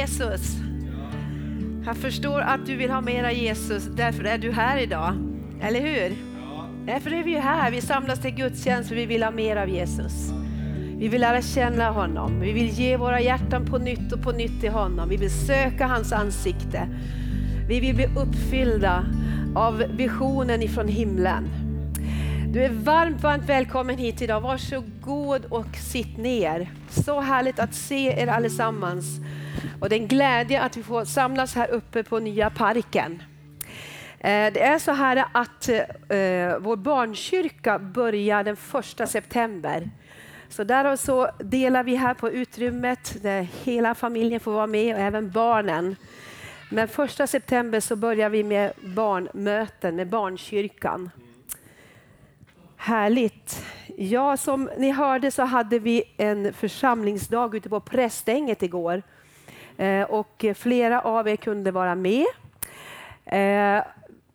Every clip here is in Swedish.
Jesus? Jag förstår att du vill ha mera Jesus, därför är du här idag. Eller hur? Därför är vi här. Vi samlas till gudstjänst för vi vill ha mer av Jesus. Vi vill lära känna honom. Vi vill ge våra hjärtan på nytt och på nytt till honom. Vi vill söka hans ansikte. Vi vill bli uppfyllda av visionen ifrån himlen. Du är varmt, varmt välkommen hit idag. Varsågod och sitt ner. Så härligt att se er allesammans. Och det är en glädje att vi får samlas här uppe på nya parken. Eh, det är så här att eh, vår barnkyrka börjar den första september. Så därav så delar vi här på utrymmet där hela familjen får vara med och även barnen. Men första september så börjar vi med barnmöten med barnkyrkan. Härligt. Ja, som ni hörde så hade vi en församlingsdag ute på Prästänget igår. Eh, och flera av er kunde vara med. Eh,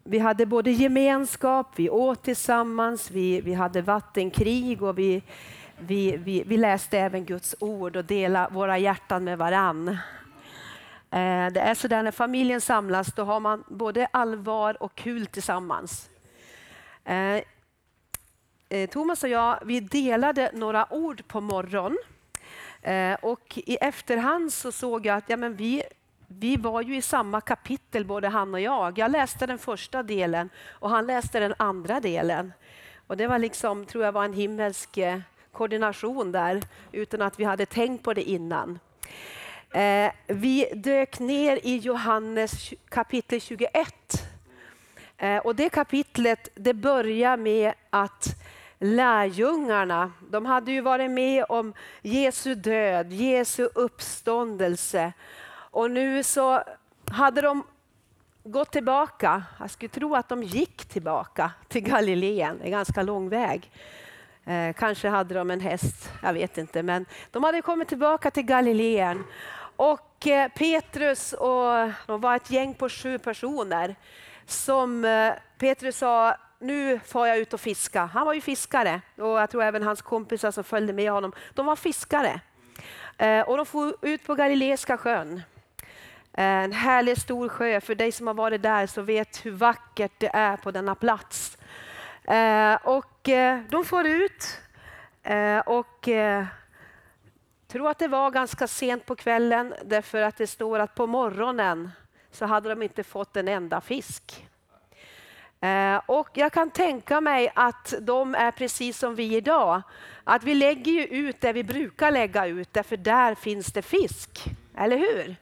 vi hade både gemenskap, vi åt tillsammans, vi, vi hade vattenkrig och vi, vi, vi, vi läste även Guds ord och delade våra hjärtan med varann. Eh, det är så där när familjen samlas, då har man både allvar och kul tillsammans. Thomas och jag, vi delade några ord på morgonen Eh, och i efterhand så såg jag att ja, men vi, vi var ju i samma kapitel både han och jag. Jag läste den första delen och han läste den andra delen. Och det var liksom, tror jag var en himmelsk eh, koordination där utan att vi hade tänkt på det innan. Eh, vi dök ner i Johannes kapitel 21. Eh, och det kapitlet det börjar med att lärjungarna, de hade ju varit med om Jesu död, Jesu uppståndelse och nu så hade de gått tillbaka. Jag skulle tro att de gick tillbaka till Galileen, en ganska lång väg. Eh, kanske hade de en häst, jag vet inte, men de hade kommit tillbaka till Galileen. Och eh, Petrus och de var ett gäng på sju personer som eh, Petrus sa, nu får jag ut och fiska. Han var ju fiskare och jag tror även hans kompisar som följde med honom, de var fiskare. Eh, och de får ut på Galileiska sjön. Eh, en härlig stor sjö. För dig som har varit där så vet hur vackert det är på denna plats. Eh, och de får ut och tror att det var ganska sent på kvällen därför att det står att på morgonen så hade de inte fått en enda fisk. Eh, och jag kan tänka mig att de är precis som vi idag. Att vi lägger ju ut det vi brukar lägga ut, därför där finns det fisk. Eller hur?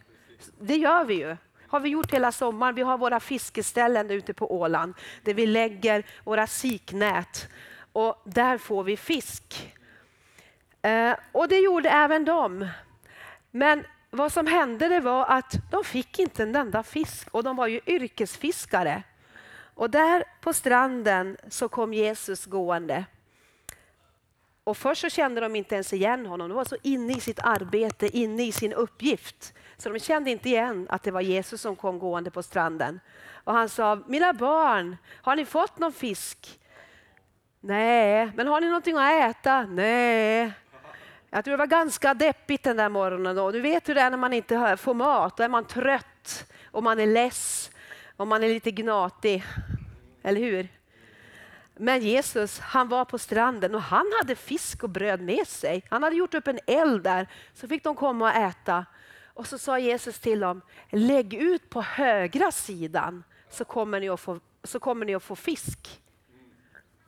Det gör vi ju har vi gjort hela sommaren. Vi har våra fiskeställen ute på Åland där vi lägger våra siknät och där får vi fisk. Eh, och det gjorde även de. Men vad som hände det var att de fick inte en enda fisk och de var ju yrkesfiskare. Och där på stranden så kom Jesus gående. Och först så kände de inte ens igen honom. De var så inne i sitt arbete, inne i sin uppgift. Så de kände inte igen att det var Jesus som kom gående på stranden. Och han sa, mina barn, har ni fått någon fisk? Nej, men har ni någonting att äta? Nej. Jag tror det var ganska deppigt den där morgonen. Då. Du vet hur det är när man inte får mat. Då är man trött och man är less om man är lite gnatig. Eller hur? Men Jesus, han var på stranden och han hade fisk och bröd med sig. Han hade gjort upp en eld där, så fick de komma och äta. Och så sa Jesus till dem, lägg ut på högra sidan så kommer ni att få, så kommer ni att få fisk.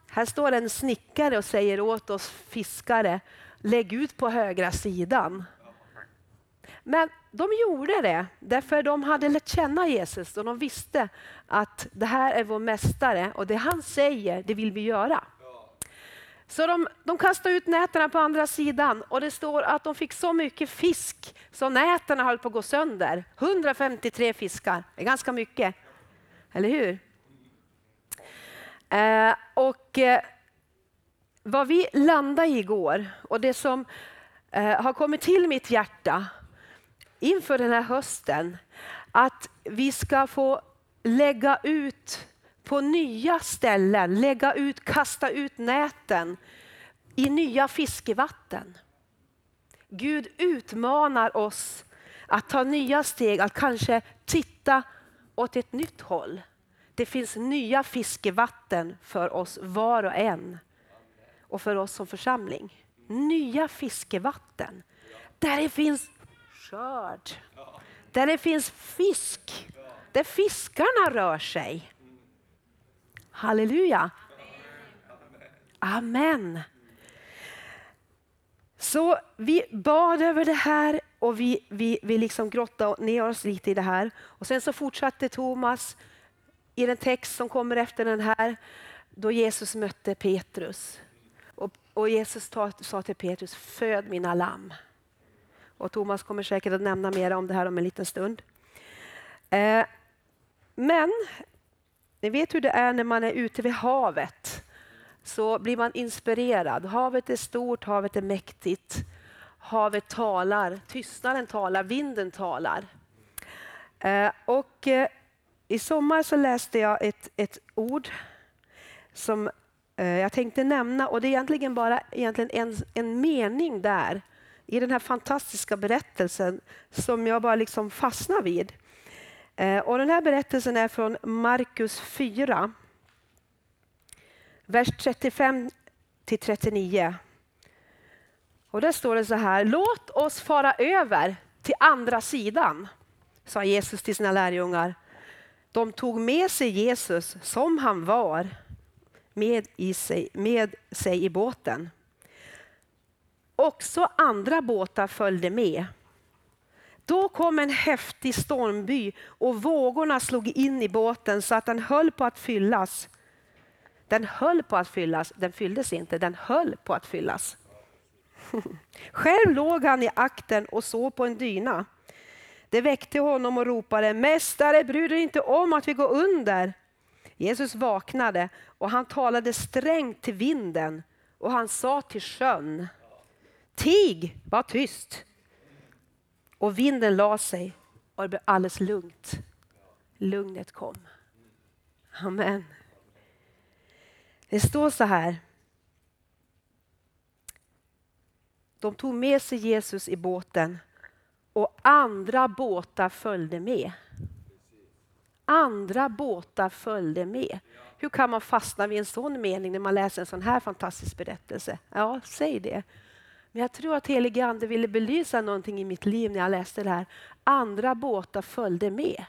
Här står en snickare och säger åt oss fiskare, lägg ut på högra sidan. Men de gjorde det därför de hade lärt känna Jesus och de visste att det här är vår mästare och det han säger, det vill vi göra. Så de, de kastade ut näten på andra sidan och det står att de fick så mycket fisk så näten höll på att gå sönder. 153 fiskar, det är ganska mycket. Eller hur? Eh, och eh, vad vi landade i igår och det som eh, har kommit till mitt hjärta inför den här hösten att vi ska få lägga ut på nya ställen, lägga ut, kasta ut näten i nya fiskevatten. Gud utmanar oss att ta nya steg, att kanske titta åt ett nytt håll. Det finns nya fiskevatten för oss var och en och för oss som församling. Nya fiskevatten. Där det finns skörd. Där det finns fisk. Där fiskarna rör sig. Halleluja. Amen. Så vi bad över det här och vi, vi, vi liksom grottade ner oss lite i det här. Och Sen så fortsatte Thomas i den text som kommer efter den här, då Jesus mötte Petrus. Och, och Jesus ta, sa till Petrus, föd mina lamm. Och Thomas kommer säkert att nämna mer om det här om en liten stund. Eh, men ni vet hur det är när man är ute vid havet. Så blir man inspirerad. Havet är stort, havet är mäktigt. Havet talar, tystnaden talar, vinden talar. Eh, och eh, I sommar så läste jag ett, ett ord som eh, jag tänkte nämna och det är egentligen bara egentligen en, en mening där i den här fantastiska berättelsen som jag bara liksom fastnar vid. Eh, och den här berättelsen är från Markus 4, vers 35 till 39. Och där står det så här, låt oss fara över till andra sidan, sa Jesus till sina lärjungar. De tog med sig Jesus som han var med, i sig, med sig i båten. Också andra båtar följde med. Då kom en häftig stormby och vågorna slog in i båten så att den höll på att fyllas. Den höll på att fyllas, den fylldes inte, den höll på att fyllas. Själv låg han i akten och såg på en dyna. Det väckte honom och ropade, Mästare, bryr dig inte om att vi går under. Jesus vaknade och han talade strängt till vinden och han sa till sjön, Tig, var tyst. Och vinden la sig och det blev alldeles lugnt. Lugnet kom. Amen. Det står så här. De tog med sig Jesus i båten och andra båtar följde med. Andra båtar följde med. Hur kan man fastna vid en sån mening när man läser en sån här fantastisk berättelse? Ja, säg det. Men jag tror att helige Ande ville belysa någonting i mitt liv när jag läste det här. Andra båtar följde med.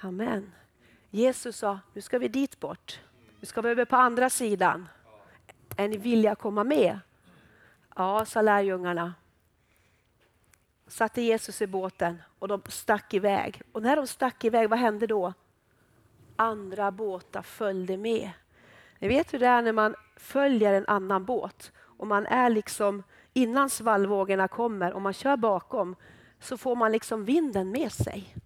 Amen. Jesus sa, nu ska vi dit bort. Nu ska vi över på andra sidan. Är ni villiga att komma med? Ja, sa lärjungarna. Satte Jesus i båten och de stack iväg. Och när de stack iväg, vad hände då? Andra båtar följde med. Ni vet hur det är när man följer en annan båt och man är liksom innan svallvågorna kommer och man kör bakom så får man liksom vinden med sig.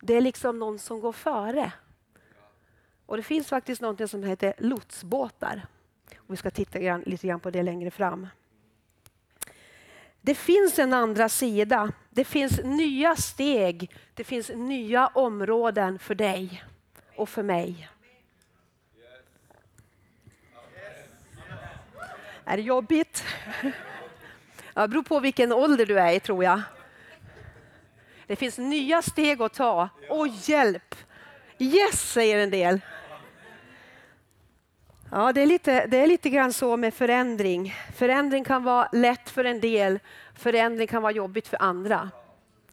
Det är liksom någon som går före. Och Det finns faktiskt något som heter lotsbåtar. Och vi ska titta grann, lite grann på det längre fram. Det finns en andra sida. Det finns nya steg. Det finns nya områden för dig och för mig. Är det jobbigt? Ja, det beror på vilken ålder du är i tror jag. Det finns nya steg att ta. Och hjälp! Yes, säger en del. Ja, det är, lite, det är lite grann så med förändring. Förändring kan vara lätt för en del, förändring kan vara jobbigt för andra.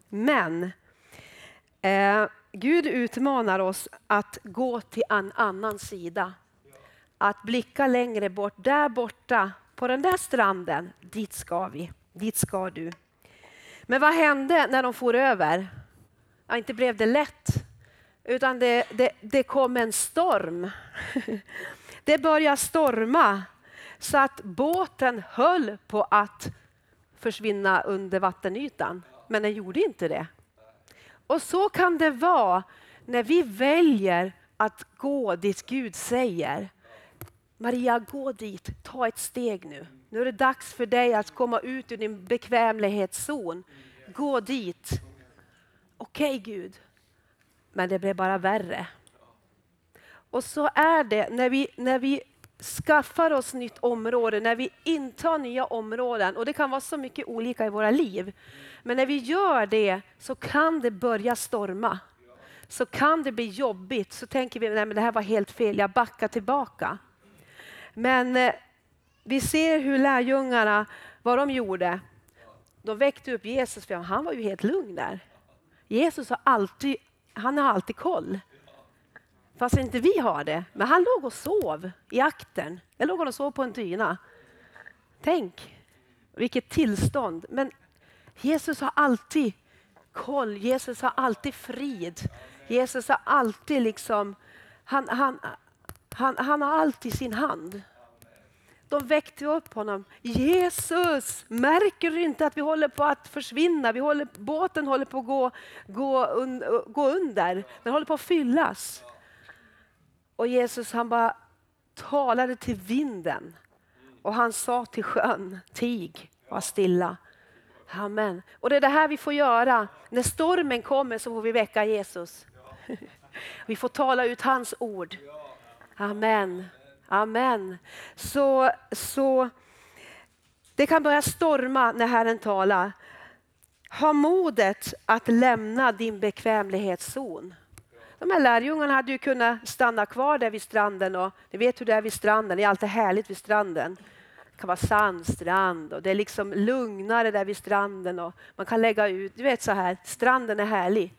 Men eh, Gud utmanar oss att gå till en annan sida. Att blicka längre bort. Där borta, på den där stranden, dit ska vi. Dit ska du. Men vad hände när de for över? Ja, inte blev det lätt, utan det, det, det kom en storm. Det började storma så att båten höll på att försvinna under vattenytan. Men den gjorde inte det. Och så kan det vara när vi väljer att gå dit Gud säger. Maria, gå dit, ta ett steg nu. Nu är det dags för dig att komma ut ur din bekvämlighetszon. Gå dit. Okej okay, Gud, men det blev bara värre. Och så är det när vi, när vi skaffar oss nytt område, när vi intar nya områden, och det kan vara så mycket olika i våra liv, men när vi gör det så kan det börja storma. Så kan det bli jobbigt, så tänker vi att det här var helt fel, jag backar tillbaka. Men eh, vi ser hur lärjungarna, vad de gjorde. De väckte upp Jesus, för han var ju helt lugn där. Jesus har alltid, han har alltid koll. Fast inte vi har det. Men han låg och sov i akten. Jag låg och sov på en dyna. Tänk vilket tillstånd. Men Jesus har alltid koll. Jesus har alltid frid. Jesus har alltid liksom, han, han, han, han har allt i sin hand. De väckte upp honom. Jesus, märker du inte att vi håller på att försvinna? Vi håller, båten håller på att gå, gå, un, gå under. Den håller på att fyllas. Och Jesus han bara talade till vinden. Och han sa till sjön, tig, var stilla. Amen. Och det är det här vi får göra. När stormen kommer så får vi väcka Jesus. Vi får tala ut hans ord. Amen. Amen. Så, så det kan börja storma när Herren talar. Ha modet att lämna din bekvämlighetszon. De här lärjungarna hade ju kunnat stanna kvar där vid stranden. Och ni vet hur det är vid stranden, det är alltid härligt vid stranden. Det kan vara sandstrand och det är liksom lugnare där vid stranden. Och man kan lägga ut, du vet så här, stranden är härlig.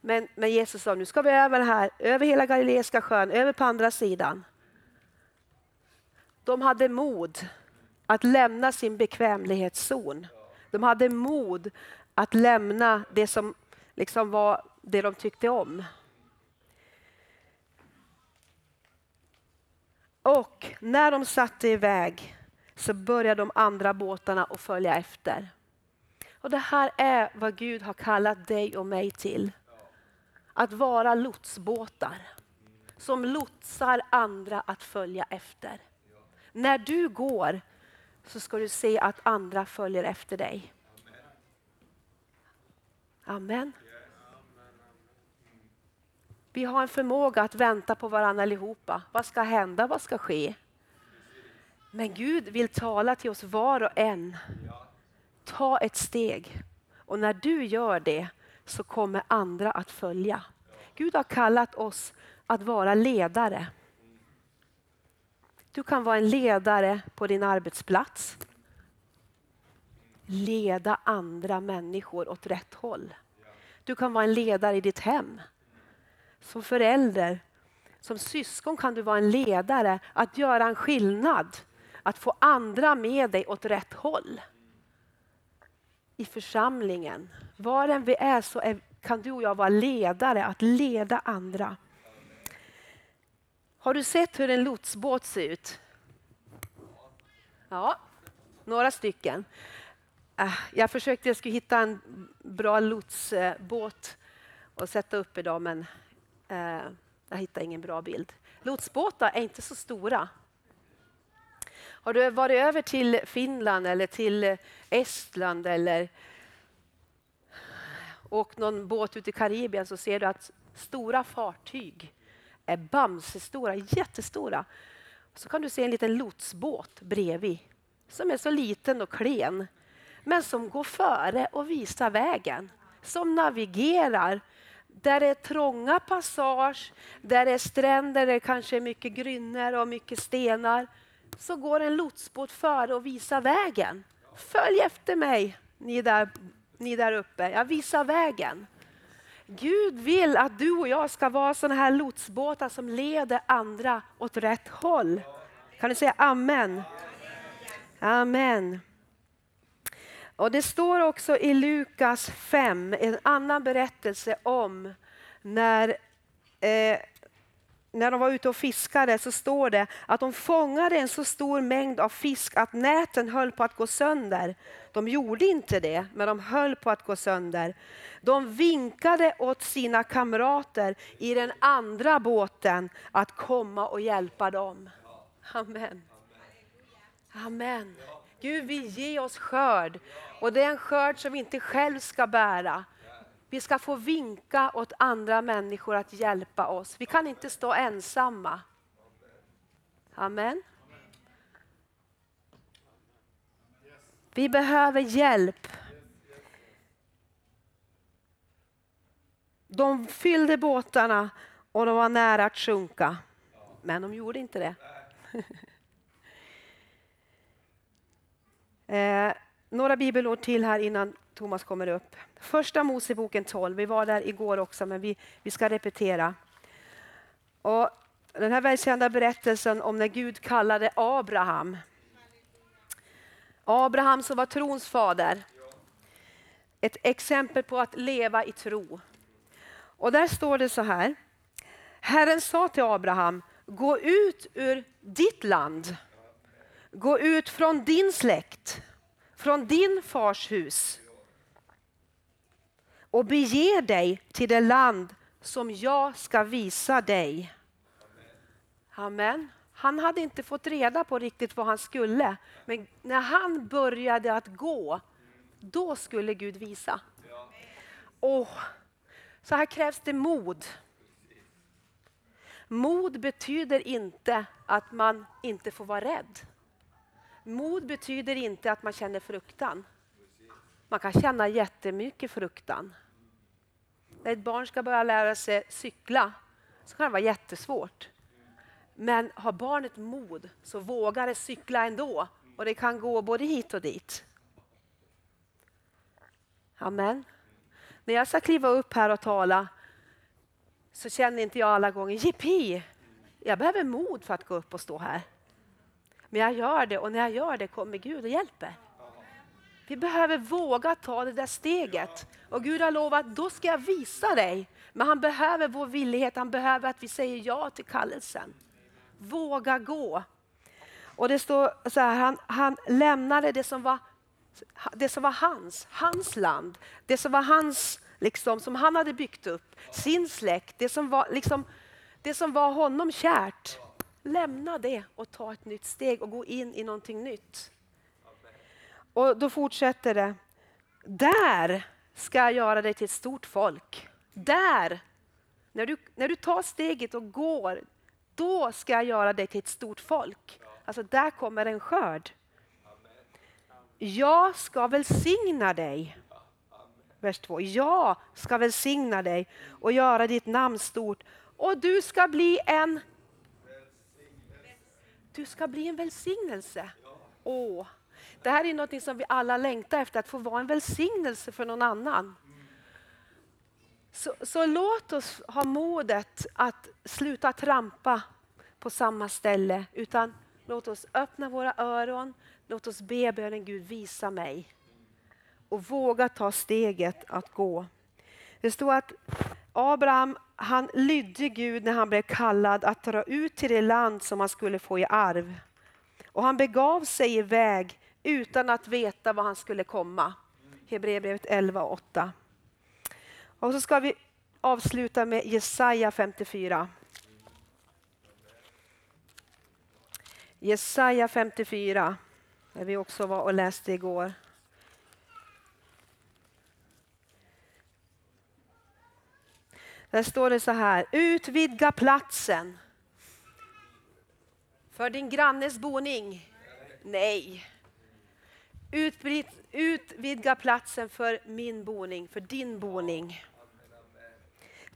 Men, men Jesus sa, nu ska vi över här, över hela Galileiska sjön, över på andra sidan. De hade mod att lämna sin bekvämlighetszon. De hade mod att lämna det som liksom var det de tyckte om. Och när de satte iväg så började de andra båtarna att följa efter. Och Det här är vad Gud har kallat dig och mig till. Att vara lotsbåtar som lotsar andra att följa efter. När du går så ska du se att andra följer efter dig. Amen. Vi har en förmåga att vänta på varandra allihopa. Vad ska hända? Vad ska ske? Men Gud vill tala till oss var och en. Ta ett steg. Och när du gör det så kommer andra att följa. Gud har kallat oss att vara ledare. Du kan vara en ledare på din arbetsplats. Leda andra människor åt rätt håll. Du kan vara en ledare i ditt hem. Som förälder, som syskon kan du vara en ledare, att göra en skillnad. Att få andra med dig åt rätt håll. I församlingen, var än vi är så är, kan du och jag vara ledare, att leda andra. Har du sett hur en lotsbåt ser ut? Ja, några stycken. Ah, jag försökte jag skulle hitta en bra lotsbåt att sätta upp idag men eh, jag hittade ingen bra bild. Lotsbåtar är inte så stora. Har du varit över till Finland eller till Estland eller åkt någon båt ut i Karibien så ser du att stora fartyg är bamsestora, jättestora. Så kan du se en liten lotsbåt bredvid som är så liten och klen men som går före och visar vägen. Som navigerar där det är trånga passage, där det är stränder, där det kanske är mycket grynnor och mycket stenar, så går en lotsbåt före och visar vägen. Följ efter mig, ni där, ni där uppe. Jag visar vägen. Gud vill att du och jag ska vara sådana här lotsbåtar som leder andra åt rätt håll. Kan du säga amen? Amen. Och Det står också i Lukas 5, en annan berättelse om när, eh, när de var ute och fiskade så står det att de fångade en så stor mängd av fisk att näten höll på att gå sönder. De gjorde inte det, men de höll på att gå sönder. De vinkade åt sina kamrater i den andra båten att komma och hjälpa dem. Amen. Amen. Gud vill ge oss skörd och det är en skörd som vi inte själv ska bära. Vi ska få vinka åt andra människor att hjälpa oss. Vi kan inte stå ensamma. Amen. Vi behöver hjälp. De fyllde båtarna och de var nära att sjunka. Men de gjorde inte det. eh, några bibelord till här innan Thomas kommer upp. Första Moseboken 12, vi var där igår också men vi, vi ska repetera. Och den här välkända berättelsen om när Gud kallade Abraham. Abraham som var trons fader. Ett exempel på att leva i tro. Och där står det så här. Herren sa till Abraham, gå ut ur ditt land. Gå ut från din släkt, från din fars hus och bege dig till det land som jag ska visa dig. Amen. Han hade inte fått reda på riktigt vad han skulle, men när han började att gå, då skulle Gud visa. Och så här krävs det mod. Mod betyder inte att man inte får vara rädd. Mod betyder inte att man känner fruktan. Man kan känna jättemycket fruktan. När ett barn ska börja lära sig cykla så kan det vara jättesvårt. Men har barnet mod så vågar det cykla ändå och det kan gå både hit och dit. Amen. När jag ska kliva upp här och tala så känner inte jag alla gånger jippi, jag behöver mod för att gå upp och stå här. Men jag gör det och när jag gör det kommer Gud och hjälper. Vi behöver våga ta det där steget. Och Gud har lovat, då ska jag visa dig. Men han behöver vår villighet, han behöver att vi säger ja till kallelsen. Våga gå. Och det står så här, han, han lämnade det som var det som var hans, hans land, det som var hans, liksom, som han hade byggt upp, sin släkt, det som var, liksom, det som var honom kärt. Lämna det och ta ett nytt steg och gå in i någonting nytt. Och då fortsätter det. Där ska jag göra dig till ett stort folk. Där, när du, när du tar steget och går, då ska jag göra dig till ett stort folk. Alltså där kommer en skörd. Jag ska välsigna dig. Vers 2. Jag ska välsigna dig och göra ditt namn stort och du ska bli en du ska bli en välsignelse. Åh, det här är något som vi alla längtar efter, att få vara en välsignelse för någon annan. Så, så låt oss ha modet att sluta trampa på samma ställe, utan låt oss öppna våra öron, låt oss be bönen Gud visa mig. Och våga ta steget att gå. Det står att Abraham han lydde Gud när han blev kallad att dra ut till det land som han skulle få i arv. Och han begav sig iväg utan att veta var han skulle komma. Hebreerbrevet 11 och 8. Och så ska vi avsluta med Jesaja 54. Jesaja 54, där vi också var och läste igår. Där står det så här, utvidga platsen. För din grannes boning? Nej utvidga platsen för min boning, för din boning.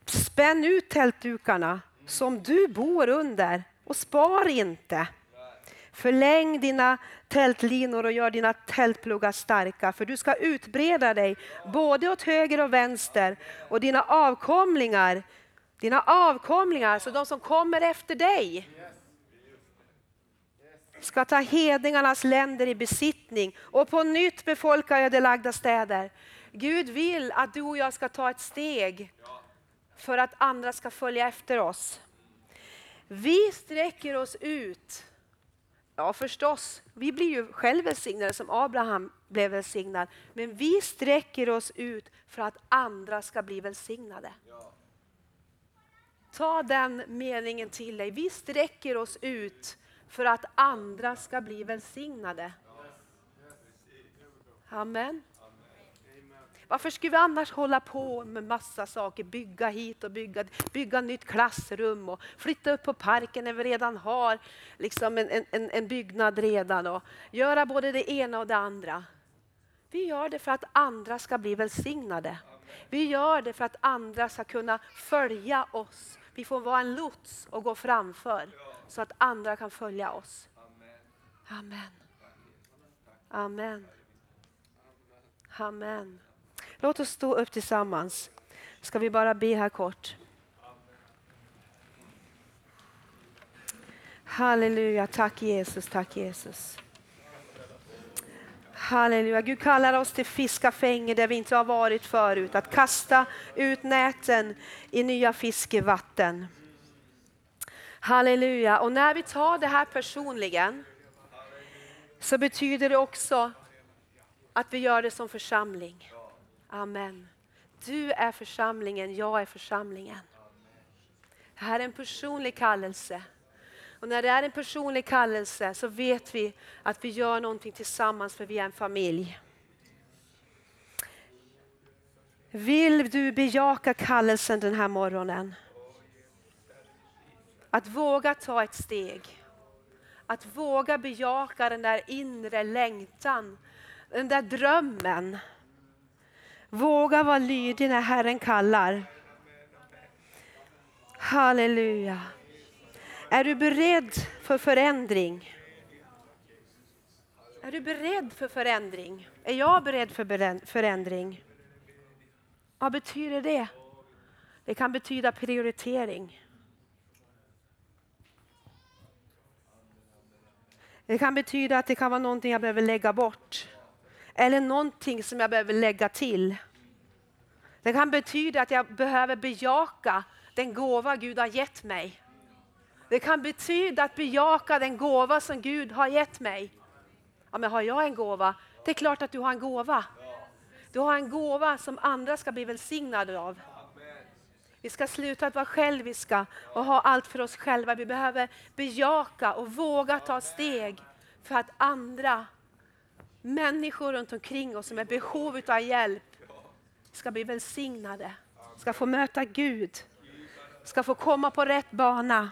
Spänn ut tältdukarna som du bor under och spar inte. Förläng dina tältlinor och gör dina tältpluggar starka, för du ska utbreda dig både åt höger och vänster och dina avkomlingar, dina avkomlingar, så de som kommer efter dig ska ta hedningarnas länder i besittning och på nytt befolka ödelagda städer. Gud vill att du och jag ska ta ett steg för att andra ska följa efter oss. Vi sträcker oss ut Ja förstås, vi blir ju själv välsignade som Abraham blev välsignad. Men vi sträcker oss ut för att andra ska bli välsignade. Ta den meningen till dig. Vi sträcker oss ut för att andra ska bli välsignade. Amen. Varför skulle vi annars hålla på med massa saker, bygga hit och bygga, bygga nytt klassrum och flytta upp på parken när vi redan har liksom en, en, en byggnad redan och göra både det ena och det andra. Vi gör det för att andra ska bli välsignade. Vi gör det för att andra ska kunna följa oss. Vi får vara en lots och gå framför så att andra kan följa oss. Amen. Amen. Amen. Låt oss stå upp tillsammans. Ska vi bara be här kort. Halleluja, tack Jesus, tack Jesus. Halleluja, Gud kallar oss till fiskafänge där vi inte har varit förut. Att kasta ut näten i nya fiskevatten. Halleluja, och när vi tar det här personligen så betyder det också att vi gör det som församling. Amen. Du är församlingen, jag är församlingen. Det här är en personlig kallelse. Och när det är en personlig kallelse så vet vi att vi gör någonting tillsammans för vi är en familj. Vill du bejaka kallelsen den här morgonen? Att våga ta ett steg. Att våga bejaka den där inre längtan, den där drömmen Våga vara lydig när Herren kallar. Halleluja. Är du beredd för förändring? Är du beredd för förändring? Är jag beredd för förändring? Vad betyder det? Det kan betyda prioritering. Det kan betyda att det kan vara någonting jag behöver lägga bort. Eller någonting som jag behöver lägga till. Det kan betyda att jag behöver bejaka den gåva Gud har gett mig. Det kan betyda att bejaka den gåva som Gud har gett mig. Ja, men har jag en gåva? Det är klart att du har en gåva. Du har en gåva som andra ska bli välsignade av. Vi ska sluta att vara själviska och ha allt för oss själva. Vi behöver bejaka och våga ta steg för att andra människor runt omkring oss som är i behov av hjälp ska bli välsignade, ska få möta Gud, ska få komma på rätt bana.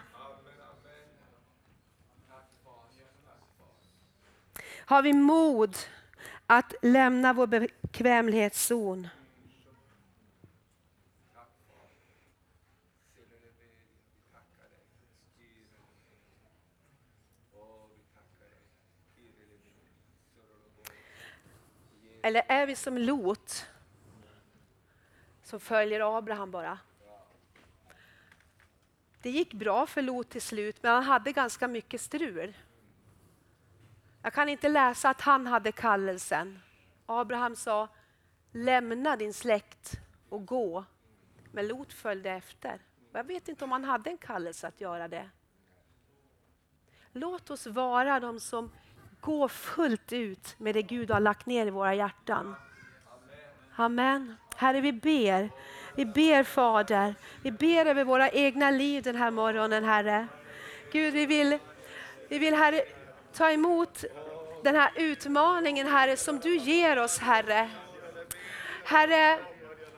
Har vi mod att lämna vår bekvämlighetszon? Eller är vi som Lot som följer Abraham bara? Det gick bra för Lot till slut, men han hade ganska mycket strul. Jag kan inte läsa att han hade kallelsen. Abraham sa, lämna din släkt och gå. Men Lot följde efter. Jag vet inte om han hade en kallelse att göra det. Låt oss vara de som gå fullt ut med det Gud har lagt ner i våra hjärtan. Amen. Herre, vi ber. Vi ber Fader. Vi ber över våra egna liv den här morgonen, Herre. Gud, vi vill, vi vill Herre, ta emot den här utmaningen, Herre, som du ger oss, Herre. Herre,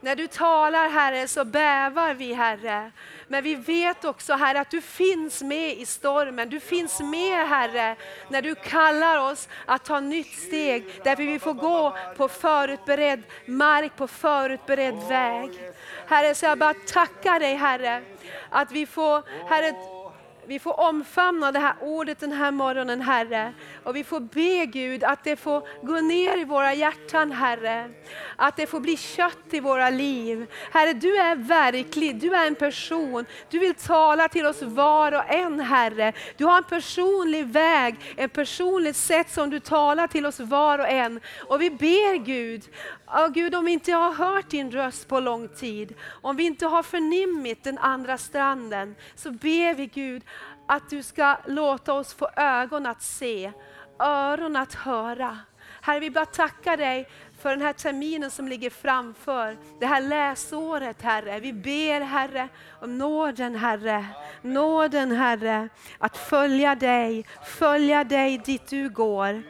när du talar Herre så bävar vi Herre. Men vi vet också Herre att du finns med i stormen. Du finns med Herre när du kallar oss att ta nytt steg. Därför vi får gå på förutberedd mark, på förutberedd väg. Herre, så jag bara tackar dig Herre att vi får, Herre, vi får omfamna det här ordet den här morgonen Herre. Och vi får be Gud att det får gå ner i våra hjärtan Herre. Att det får bli kött i våra liv. Herre du är verklig, du är en person. Du vill tala till oss var och en Herre. Du har en personlig väg, ett personligt sätt som du talar till oss var och en. Och vi ber Gud, oh, Gud om vi inte har hört din röst på lång tid, om vi inte har förnimmit den andra stranden, så ber vi Gud att du ska låta oss få ögon att se, öron att höra. Herre, vi bara tackar dig för den här terminen som ligger framför, det här läsåret Herre. Vi ber Herre om nåden Herre, nåden Herre, att följa dig, följa dig dit du går.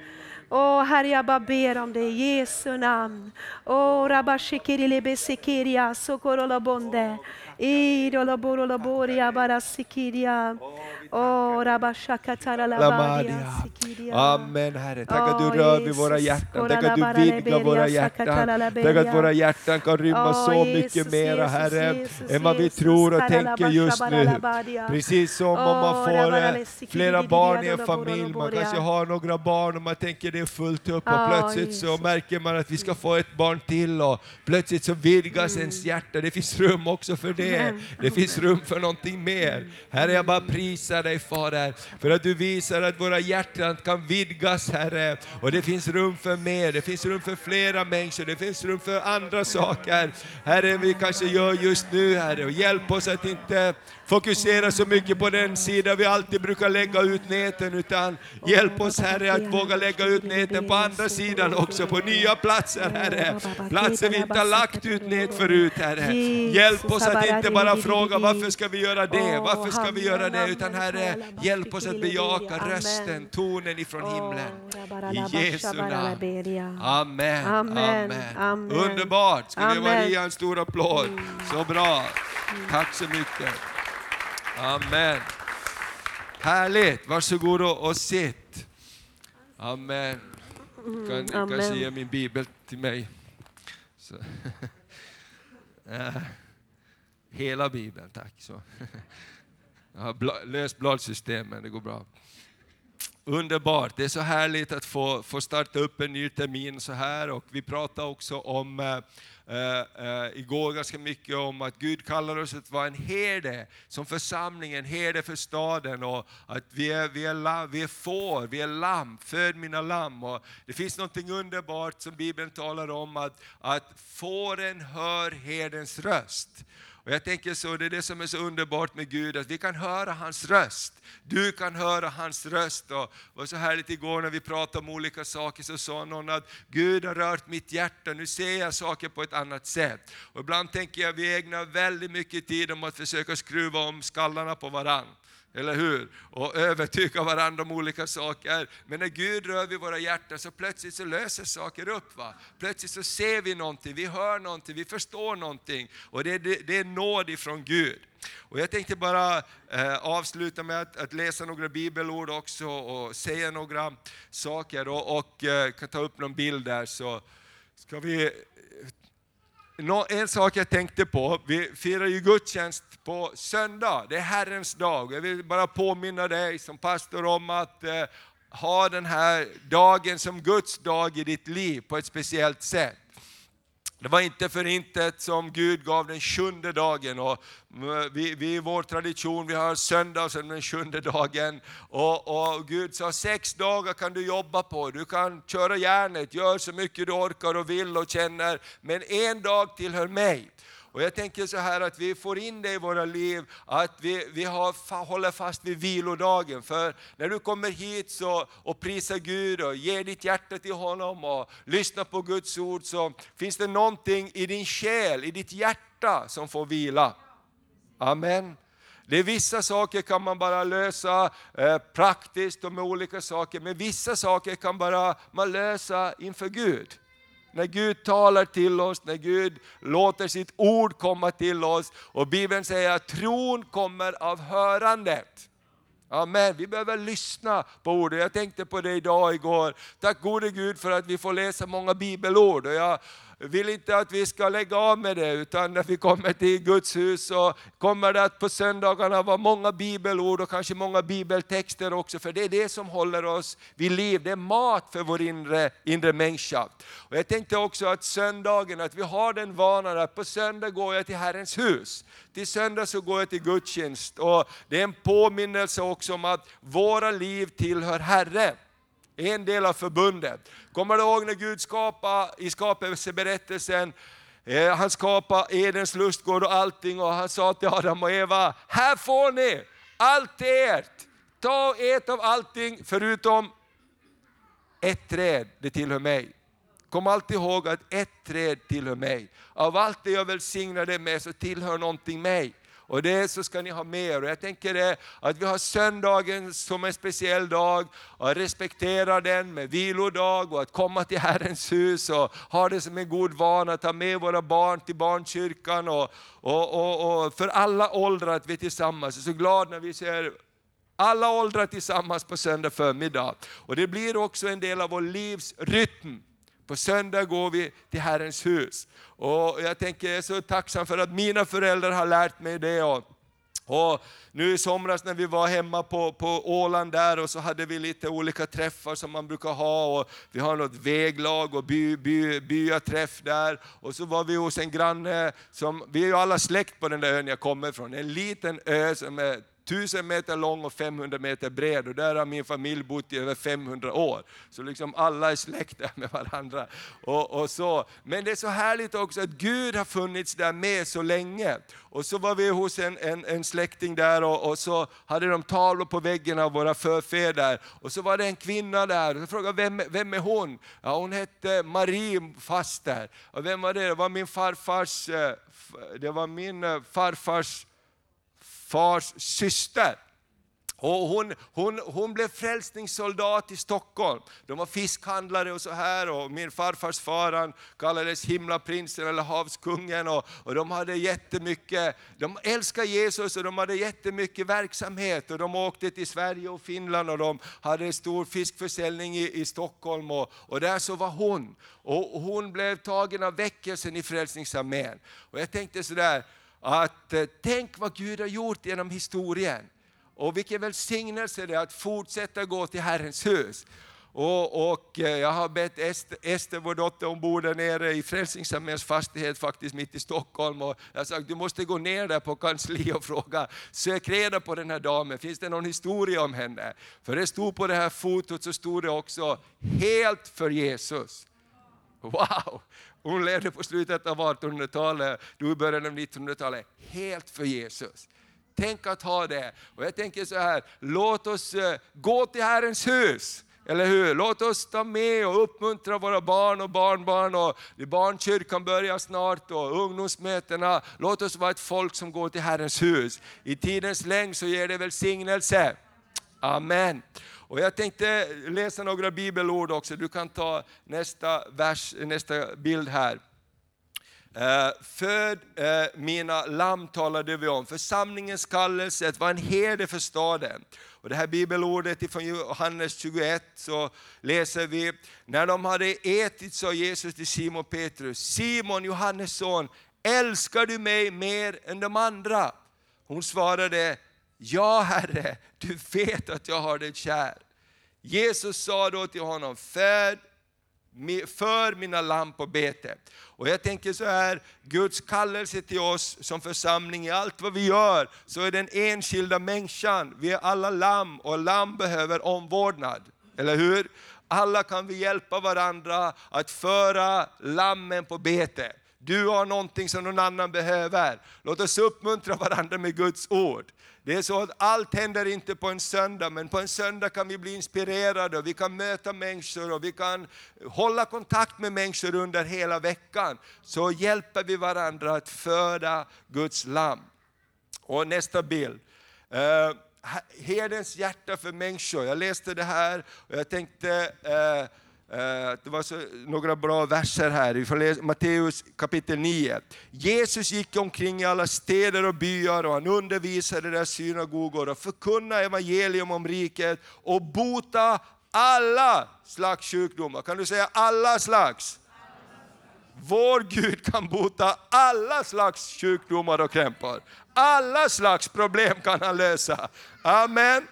Åh Herre, jag bara ber om det i Jesu namn. Åh rabashikirilebesekiria sokorolobonde. Idoloboroboria barasikiria. Åh rabashakataralabaria sikiria. Amen Herre, tack att du rör vid våra hjärtan, tack att du vidgar våra hjärtan. Tack att våra hjärtan kan rymma så mycket mera Herre, än vad vi tror och tänker just nu. Precis som om man får eh, flera barn i en familj, man kanske har några barn och man tänker det är fullt upp och plötsligt så märker man att vi ska få ett barn till och plötsligt så vidgas ens hjärta. Det finns rum också för det. Det finns rum för någonting mer. Herre, jag bara prisar dig Fader, för att du visar att våra hjärtan kan vidgas Herre. Och det finns rum för mer, det finns rum för flera människor, det finns rum för andra saker. Herre, vi kanske gör just nu Herre, och hjälp oss att inte fokusera så mycket på den sida vi alltid brukar lägga ut näten, utan hjälp oss Herre att våga lägga ut näten på andra sidan också, på nya platser Herre. Platser vi inte har lagt ut nät förut Herre. Hjälp oss att inte bara fråga varför ska vi göra det, varför ska vi göra det, utan Herre, hjälp oss att bejaka rösten, tonen ifrån himlen. I Jesu namn. Amen, Amen, amen. Underbart! Ska vi. Mm. Maria en stor applåd? Så bra. Tack så mycket. Amen. Härligt, varsågod och och sitt. Amen. Kan, kanske Mm, amen. ge min bibel till mig. Så. Eh, Hela bibeln, tack. Så. Jag har löst bladsystem, men det går bra. Underbart, det är så härligt att få, få starta upp en ny termin så här och vi pratade också om äh, äh, igår ganska mycket om att Gud kallar oss att vara en herde som församling, en herde för staden och att vi är, vi är, lam, vi är får, vi är lamm, föd mina lamm. Och det finns något underbart som Bibeln talar om att, att fåren hör herdens röst. Och jag tänker så, det är det som är så underbart med Gud, att vi kan höra hans röst. Du kan höra hans röst. Och det var så härligt igår när vi pratade om olika saker, så sa någon att Gud har rört mitt hjärta, nu ser jag saker på ett annat sätt. Och ibland tänker jag att vi ägnar väldigt mycket tid om att försöka skruva om skallarna på varandra. Eller hur? Och övertyga varandra om olika saker. Men när Gud rör vid våra hjärtan så plötsligt så löser saker upp. Va? Plötsligt så ser vi någonting, vi hör någonting, vi förstår någonting. Och det, är- det, det är nåd ifrån Gud. Och jag tänkte bara eh, avsluta med att, att läsa några bibelord också och säga några saker. Och, och eh, kan ta upp någon bild där så ska vi en sak jag tänkte på, vi firar ju gudstjänst på söndag, det är Herrens dag. Jag vill bara påminna dig som pastor om att eh, ha den här dagen som Guds dag i ditt liv på ett speciellt sätt. Det var inte för intet som Gud gav den sjunde dagen. Och vi, vi i vår tradition, vi har söndag som den sjunde dagen. Och, och Gud sa, sex dagar kan du jobba på, du kan köra järnet, gör så mycket du orkar och vill och känner, men en dag tillhör mig. Och jag tänker så här att vi får in det i våra liv, att vi, vi har, håller fast vid vilodagen. För när du kommer hit så, och prisar Gud och ger ditt hjärta till honom och lyssnar på Guds ord så finns det någonting i din själ, i ditt hjärta som får vila. Amen. Det är vissa saker kan man bara lösa eh, praktiskt och med olika saker, men vissa saker kan bara man lösa inför Gud. När Gud talar till oss, när Gud låter sitt ord komma till oss. Och Bibeln säger att tron kommer av hörandet. Amen. Vi behöver lyssna på ordet. Jag tänkte på det idag och igår. Tack gode Gud för att vi får läsa många bibelord. Och jag vill inte att vi ska lägga av med det, utan när vi kommer till Guds hus så kommer det att på söndagarna vara många bibelord och kanske många bibeltexter också, för det är det som håller oss vid liv. Det är mat för vår inre, inre människa. Och jag tänkte också att söndagen, att vi har den vanan att på söndag går jag till Herrens hus. Till söndag så går jag till gudstjänst och det är en påminnelse också om att våra liv tillhör Herren. En del av förbundet. Kommer du ihåg när Gud skapade i skapelseberättelsen, eh, han skapade Edens lustgård och allting och han sa till Adam och Eva, här får ni allt är ert. Ta och ät av allting förutom ett träd, det tillhör mig. Kom alltid ihåg att ett träd tillhör mig. Av allt det jag välsignar dig med så tillhör någonting mig. Och det så ska ni ha med er. Och jag tänker det, att vi har söndagen som en speciell dag, och respektera den med vilodag och att komma till Herrens hus och ha det som en god vana, ta med våra barn till barnkyrkan och, och, och, och för alla åldrar att vi är tillsammans. Jag är så glad när vi ser alla åldrar tillsammans på söndag förmiddag. Och det blir också en del av vår livs rytm. På söndag går vi till Herrens hus. Och jag tänker, jag är så tacksam för att mina föräldrar har lärt mig det. Och, och nu i somras när vi var hemma på, på Åland där och så hade vi lite olika träffar som man brukar ha. Och vi har något väglag och by, by, byaträff där. Och så var vi hos en granne, som, vi är ju alla släkt på den där ön jag kommer ifrån. En liten ö som är 1000 meter lång och 500 meter bred och där har min familj bott i över 500 år. Så liksom alla är släkter med varandra. Och, och, så. Men det är så härligt också att Gud har funnits där med så länge. Och så var vi hos en, en, en släkting där och, och, så hade de tavlor på väggen av våra förfäder. Och så var det en kvinna där och jag frågade vem, vem är hon? Ja, hon hette Marie faster. Och vem var det? Det var min farfars, eh, det var min eh, farfars fars syster. Och hon, hon, hon blev frälsningssoldat i Stockholm. De var fiskhandlare och så här och min farfars far kallades himlaprinsen eller havskungen. Och, och de hade jättemycket, de älskade Jesus och de hade jättemycket verksamhet. Och de åkte till Sverige och Finland och de hade stor fiskförsäljning i, i Stockholm. Och, och där så var hon. Och hon blev tagen av väckelsen i Frälsningsarmén. Och jag tänkte sådär, att eh, tänk vad Gud har gjort genom historien. Och vilken välsignelse det är att fortsätta gå till Herrens hus. Och, och eh, jag har bett Ester, Ester, vår dotter, hon bor där nere i Frälsningsarméns fastighet faktiskt mitt i Stockholm. Och jag har sagt du måste gå ner där på kansli och fråga, sök reda på den här damen, finns det någon historia om henne? För det stod på det här fotot så stod det också, helt för Jesus. Wow! Hon levde på slutet av 1800-talet, du i början av 1900-talet, helt för Jesus. Tänk att ha det. Och jag tänker så här, låt oss eh, gå till Herrens hus. Eller hur? Låt oss ta med och uppmuntra våra barn och barnbarn. Och barnkyrkan börjar snart och ungdomsmötena. Låt oss vara ett folk som går till Herrens hus. I tidens längd så ger det välsignelse. Amen. Och jag tänkte läsa några bibelord också, du kan ta nästa, vers, nästa bild här. Eh, föd eh, mina lamm talade vi om. Församlingens kallelse var en herde för staden. Och det här bibelordet från Johannes 21 så läser vi, när de hade ätit sa Jesus till Simon Petrus, Simon Johannes son, älskar du mig mer än de andra? Hon svarade, Ja Herre, du vet att jag har dig kär. Jesus sa då till honom, Föd, för mina lamm på bete. Och jag tänker så här, Guds kallelse till oss som församling, i allt vad vi gör, så är den enskilda människan, vi är alla lamm och lamm behöver omvårdnad. Eller hur? Alla kan vi hjälpa varandra att föra lammen på bete. Du har någonting som någon annan behöver. Låt oss uppmuntra varandra med Guds ord. Det är så att allt händer inte på en söndag, men på en söndag kan vi bli inspirerade, och vi kan möta människor och vi kan hålla kontakt med människor under hela veckan. Så hjälper vi varandra att föda Guds lam. Och nästa bild. Eh, uh, herdens hjärta för människor. Jag läste det här och jag tänkte uh, Eh, Eh, det var så, några bra verser här, vi får läsa Matteus kapitel 9. Jesus gick omkring i alla städer och byar och han undervisade i deras synagogor och förkunnade evangelium om riket och bota alla slags sjukdomar. Kan du säga alla slags? Vår Gud kan bota alla slags sjukdomar och krämpor. Alla slags problem kan han lösa. Amen.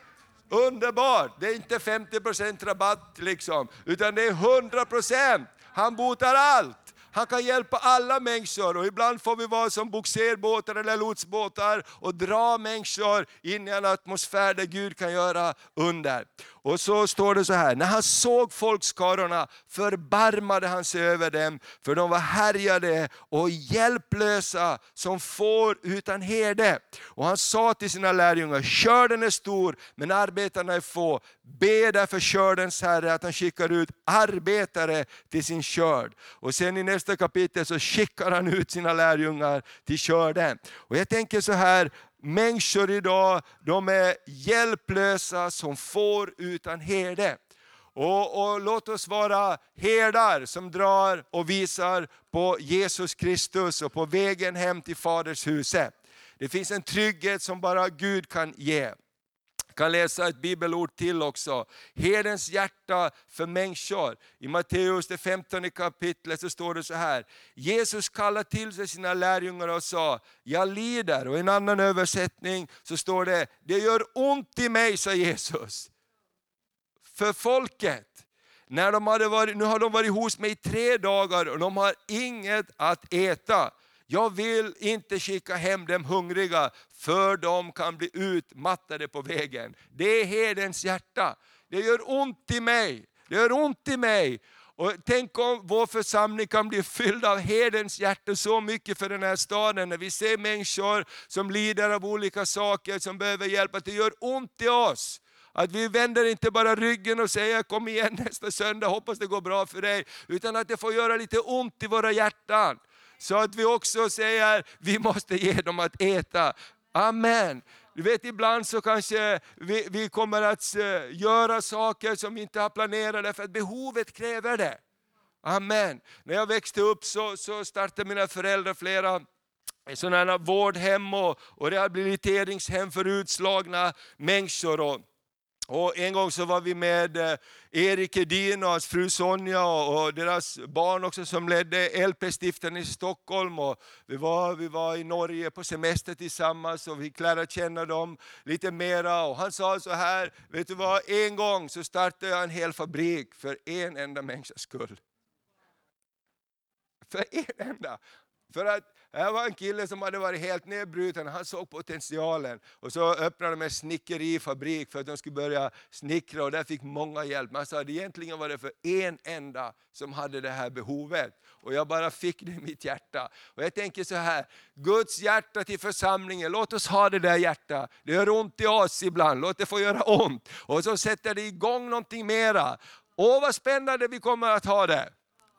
Underbart! Det är inte 50% rabatt liksom, utan det är 100%. Han botar allt. Han kan hjälpa alla människor och ibland får vi vara som boxerbåtar eller lotsbåtar och dra människor in i en atmosfär där Gud kan göra under. Och så står det så här, när han såg folkskarorna förbarmade han sig över dem, för de var härjade och hjälplösa som får utan herde. Och han sa till sina lärjungar, skörden är stor men arbetarna är få. Be därför skördens Herre att han skickar ut arbetare till sin skörd. Och sen i nästa kapitel så skickar han ut sina lärjungar till skörden. Och jag tänker så här, människor idag, de är hjälplösa som får utan herde. Och, och, låt oss vara herdar som drar och visar på Jesus Kristus och på vägen hem till Faders huset. Det finns en trygghet som bara Gud kan ge. Kan läsa ett bibelord till också. Herdens hjärta för människor. I Matteus det 15 kapitlet så står det så här. Jesus kallade till sig sina lärjungar och sa, jag lider. Och i en annan översättning så står det, det gör ont i mig, sa Jesus för folket. När de hade varit, nu har de varit hos mig i tre dagar och de har inget att äta. Jag vill inte skicka hem dem hungriga, för de kan bli utmattade på vägen. Det är herdens hjärta. Det gör ont i mig. Det gör ont i mig. Och tänk om vår församling kan bli fylld av herdens hjärta så mycket för den här staden, när vi ser människor som lider av olika saker, som behöver hjälp, att det gör ont i oss. Att vi vänder inte bara ryggen och säger kom igen nästa söndag, hoppas det går bra för dig. Utan att det får göra lite ont i våra hjärtan. Så att vi också säger, vi måste ge dem att äta. Amen. Du vet ibland så kanske vi, vi kommer att eh, göra saker som vi inte har planerat därför att behovet kräver det. Amen. När jag växte upp så, så startade mina föräldrar flera eh, sådana vårdhem och, och rehabiliteringshem för utslagna människor. Och och en gång så var vi med eh, Erik Edin och hans fru Sonja och deras barn också som ledde LP-stiftelsen i Stockholm. Och vi, var, vi var i Norge på semester tillsammans och vi fick lära känna dem lite mera. Och han sa så här, vet du vad, en gång så startade jag en hel fabrik för en enda människas skull. För en enda. För att här var en kille som hade varit helt nedbruten, han såg potentialen. Och så öppnade de en snickerifabrik för att de skulle börja snickra och där fick många hjälp. Man sa att egentligen var det för en enda som hade det här behovet. Och jag bara fick det i mitt hjärta. Och jag tänker så här, Guds hjärta till församlingen, låt oss ha det där hjärtat. Det gör ont i oss ibland, låt det få göra ont. Och så sätter det igång någonting mera. Åh vad spännande vi kommer att ha det!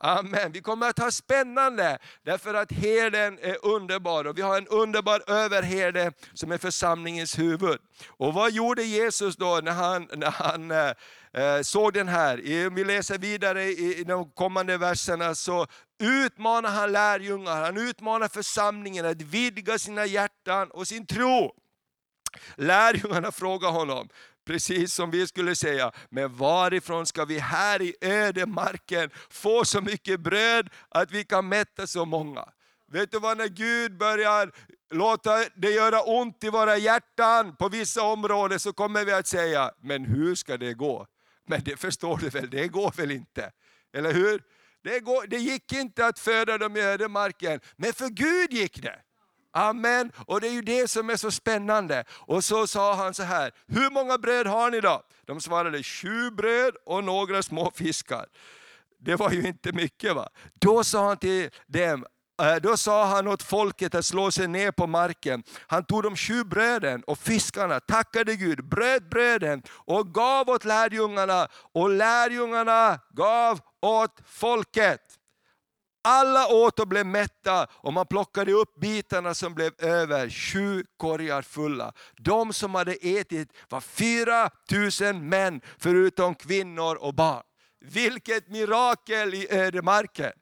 Amen. Vi kommer att ha spännande därför att herden är underbar och vi har en underbar överherde som är församlingens huvud. Och vad gjorde Jesus då när han, när han eh, eh såg den här? Om vi läser vidare i, i de kommande verserna så utmanar han lärjungar, han utmanar församlingen att vidga sina hjärtan och sin tro. Lärjungarna frågar honom, Precis som vi skulle säga, men varifrån ska vi här i ödemarken få så mycket bröd att vi kan mätta så många? Vet du vad, när Gud börjar låta det göra ont i våra hjärtan på vissa områden så kommer vi att säga, men hur ska det gå? Men det förstår du väl, det går väl inte? Eller hur? Det, går, det gick inte att föda dem i ödemarken, men för Gud gick det. Amen. Och det är ju det som är så spännande. Och så sa han så här, hur många bröd har ni då? De svarade, sju bröd och några små fiskar. Det var ju inte mycket. va. Då sa han till dem, eh, då sa han åt folket att slå sig ner på marken. Han tog de sju bröden och fiskarna, tackade Gud, bröt bröden och gav åt lärjungarna och lärjungarna gav åt folket. Alla åt och blev mätta och man plockade upp bitarna som blev över, sju korgar fulla. De som hade ätit var fyra tusen män förutom kvinnor och barn. Vilket mirakel i ödemarken!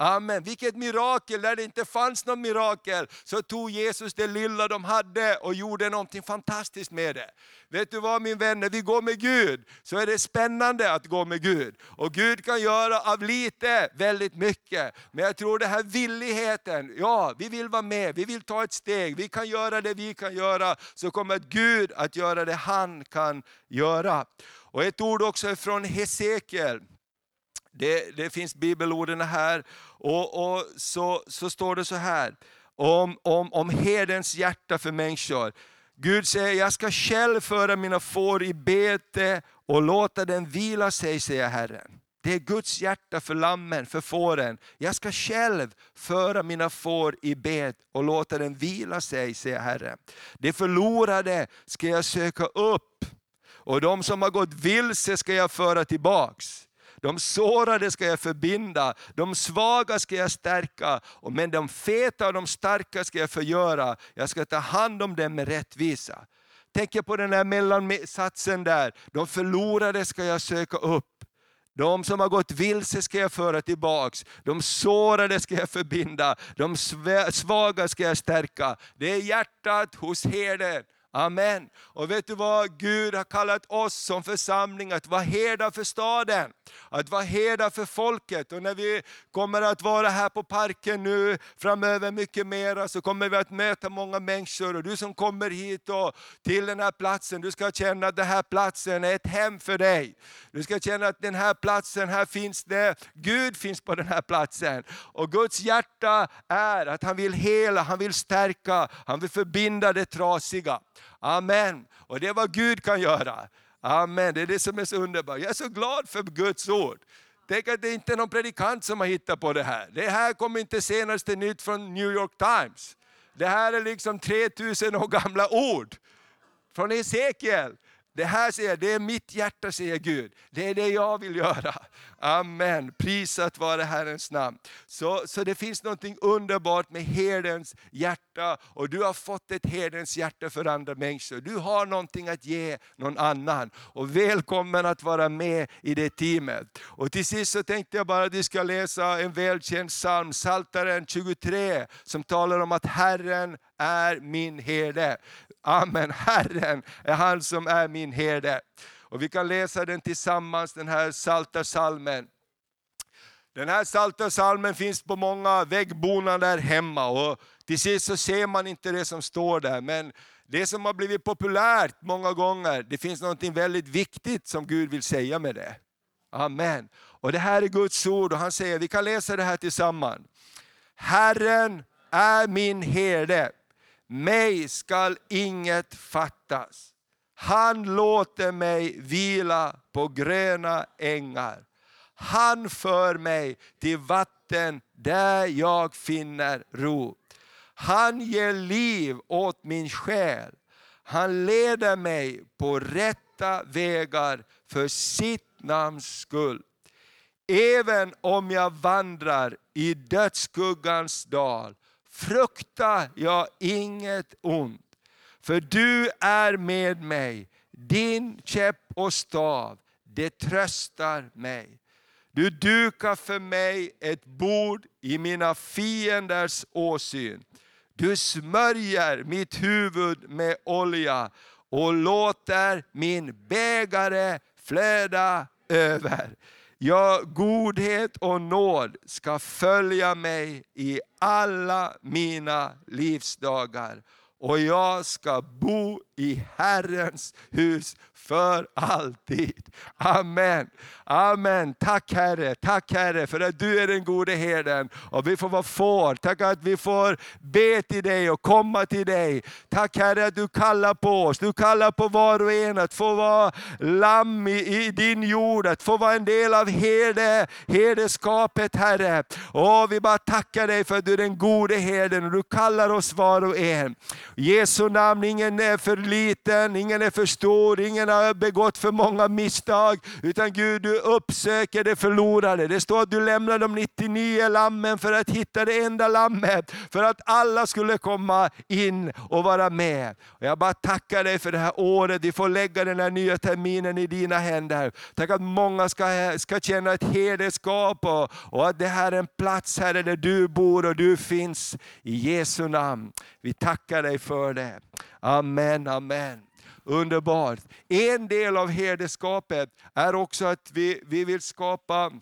Amen. Vilket mirakel, där det inte fanns något mirakel så tog Jesus det lilla de hade och gjorde någonting fantastiskt med det. Vet du vad min vän, när vi går med Gud så är det spännande att gå med Gud. Och Gud kan göra av lite väldigt mycket. Men jag tror den här villigheten, ja vi vill vara med, vi vill ta ett steg, vi kan göra det vi kan göra. Så kommer Gud att göra det han kan göra. Och ett ord också från Hesekiel. Det, det finns bibelorden här. Och, och så, så står det så här, om, om, om herdens hjärta för människor. Gud säger, jag ska själv föra mina får i bete och låta den vila sig, säger Herren. Det är Guds hjärta för lammen, för fåren. Jag ska själv föra mina får i bet och låta den vila sig, säger Herren. Det förlorade ska jag söka upp och de som har gått vilse ska jag föra tillbaks. De sårade ska jag förbinda, de svaga ska jag stärka, men de feta och de starka ska jag förgöra. Jag ska ta hand om dem med rättvisa. Tänker på den här mellansatsen där, de förlorade ska jag söka upp. De som har gått vilse ska jag föra tillbaks, de sårade ska jag förbinda, de svaga ska jag stärka. Det är hjärtat hos herden. Amen. Och vet du vad Gud har kallat oss som församling att vara herdar för staden, att vara herdar för folket. Och när vi kommer att vara här på parken nu framöver mycket mera så kommer vi att möta många människor. Och du som kommer hit och till den här platsen, du ska känna att den här platsen är ett hem för dig. Du ska känna att den här platsen, här finns det, Gud finns på den här platsen. Och Guds hjärta är att han vill hela, han vill stärka, han vill förbinda det trasiga. Amen. Och det är vad Gud kan göra. Amen. Det är det som är så underbart. Jag är så glad för Guds ord. Tänk att det inte är någon predikant som har hittat på det här. Det här kommer inte senaste nytt från New York Times. Det här är liksom 3000 år gamla ord från Hesekiel. Det här säger jag, det är mitt hjärta säger Gud. Det är det jag vill göra. Amen. Prisat vare Herrens namn. Så, så det finns något underbart med herdens hjärta. Och du har fått ett herdens hjärta för andra människor. Du har någonting att ge någon annan. Och välkommen att vara med i det teamet. Och till sist så tänkte jag bara att vi ska läsa en välkänd psalm, Saltaren 23, som talar om att Herren är min herde. Amen, Herren är han som är min herde. Och vi kan läsa den tillsammans, den här salta salmen. Den här salta salmen finns på många väggbonader hemma. Och till sist så ser man inte det som står där. Men det som har blivit populärt många gånger, det finns något väldigt viktigt som Gud vill säga med det. Amen. Och Det här är Guds ord och han säger, vi kan läsa det här tillsammans. Herren är min herde, mig skall inget fattas. Han låter mig vila på gröna ängar. Han för mig till vatten där jag finner ro. Han ger liv åt min själ. Han leder mig på rätta vägar för sitt namns skull. Även om jag vandrar i dödsskuggans dal fruktar jag inget ont. För du är med mig, din käpp och stav, det tröstar mig. Du dukar för mig ett bord i mina fienders åsyn. Du smörjer mitt huvud med olja och låter min bägare flöda över. Ja, godhet och nåd ska följa mig i alla mina livsdagar och jag ska bo i Herrens hus för alltid. Amen. Amen. Tack Herre, tack Herre för att du är den gode herden och vi får vara får. Tack att vi får be till dig och komma till dig. Tack Herre att du kallar på oss. Du kallar på var och en att få vara lamm i, i din jord, att få vara en del av herde, herdeskapet Herre. Och vi bara tackar dig för att du är den gode herden och du kallar oss var och en. Jesu namn, ingen är för liten, ingen är för stor, ingen har begått för många misstag. Utan Gud, du uppsöker det förlorade. Det står att du lämnar de 99 lammen för att hitta det enda lammet. För att alla skulle komma in och vara med. Och jag bara tackar dig för det här året. Vi får lägga den här nya terminen i dina händer. Tack att många ska, ska känna ett hederskap och, och att det här är en plats Herre där du bor och du finns. I Jesu namn. Vi tackar dig för det. Amen, amen. Underbart. En del av herdeskapet är också att vi, vi vill skapa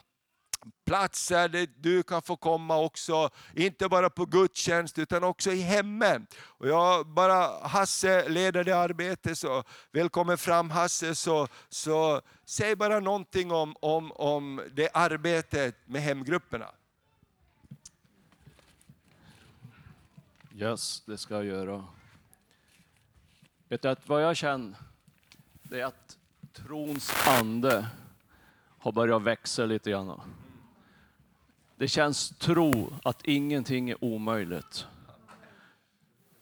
platser där du kan få komma också, inte bara på gudstjänst utan också i hemmen. Och jag bara, Hasse leder det arbetet, så välkommen fram Hasse, så, så säg bara någonting om, om, om det arbetet med hemgrupperna. Yes, det ska jag göra. Vet du att vad jag känner, det är att trons ande har börjat växa lite grann. Det känns tro att ingenting är omöjligt.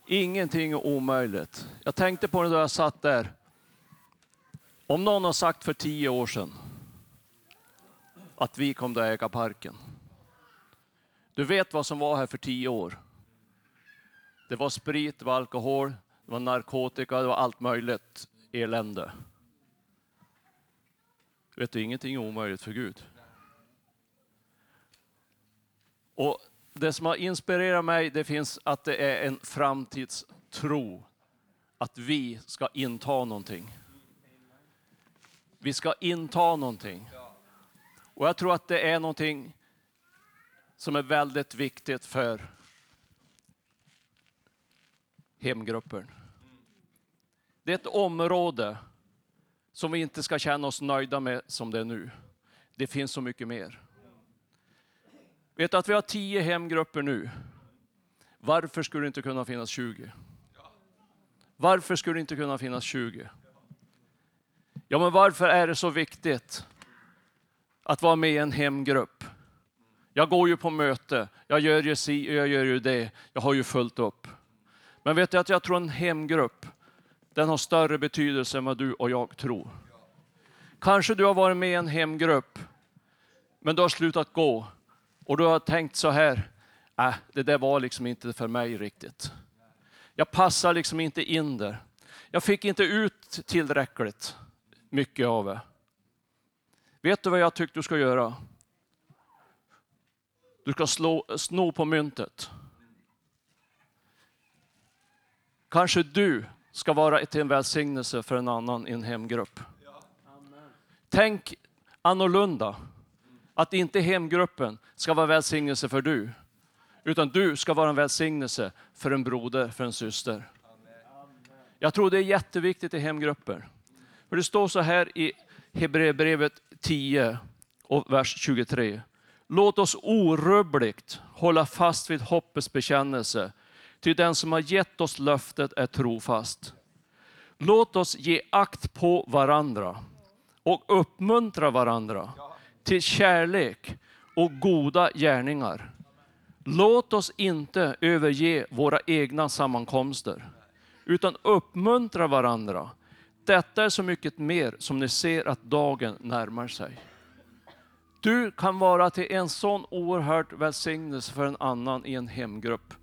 Ingenting är omöjligt. Jag tänkte på det då jag satt där. Om någon har sagt för tio år sedan, att vi kom att äga parken. Du vet vad som var här för tio år. Det var sprit, det var alkohol, det var narkotika, det var allt möjligt elände. Vet du, ingenting är omöjligt för Gud. Och det som har inspirerat mig, det finns att det är en framtidstro. Att vi ska inta någonting. Vi ska inta någonting. Och jag tror att det är någonting som är väldigt viktigt för hemgruppen. Det är ett område som vi inte ska känna oss nöjda med som det är nu. Det finns så mycket mer. Vet du att vi har tio hemgrupper nu? Varför skulle det inte kunna finnas 20? Varför skulle det inte kunna finnas 20? Ja, men varför är det så viktigt att vara med i en hemgrupp? Jag går ju på möte, jag gör ju si, jag gör ju det, jag har ju fullt upp. Men vet du att jag tror en hemgrupp, den har större betydelse än vad du och jag tror. Kanske du har varit med i en hemgrupp, men du har slutat gå och du har tänkt så här, äh, det där var liksom inte för mig riktigt. Jag passar liksom inte in där. Jag fick inte ut tillräckligt mycket av det. Vet du vad jag tycker du ska göra? Du ska slå, sno på myntet. Kanske du ska vara till en välsignelse för en annan i en hemgrupp. Tänk annorlunda. Att inte hemgruppen ska vara välsignelse för du, utan du ska vara en välsignelse för en broder, för en syster. Jag tror det är jätteviktigt i hemgrupper. För det står så här i Hebreerbrevet 10 och vers 23. Låt oss orubbligt hålla fast vid hoppets bekännelse, till den som har gett oss löftet är trofast. Låt oss ge akt på varandra och uppmuntra varandra till kärlek och goda gärningar. Låt oss inte överge våra egna sammankomster, utan uppmuntra varandra. Detta är så mycket mer som ni ser att dagen närmar sig. Du kan vara till en sån oerhörd välsignelse för en annan i en hemgrupp.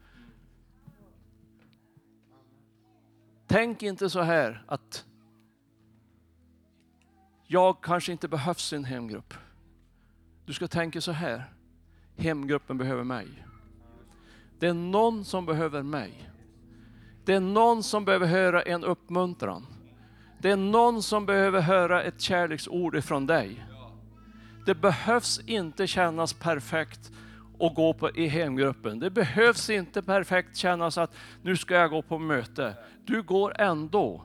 Tänk inte så här att jag kanske inte behövs i en hemgrupp. Du ska tänka så här, hemgruppen behöver mig. Det är någon som behöver mig. Det är någon som behöver höra en uppmuntran. Det är någon som behöver höra ett kärleksord ifrån dig. Det behövs inte kännas perfekt och gå på, i hemgruppen. Det behövs inte perfekt kännas att nu ska jag gå på möte. Du går ändå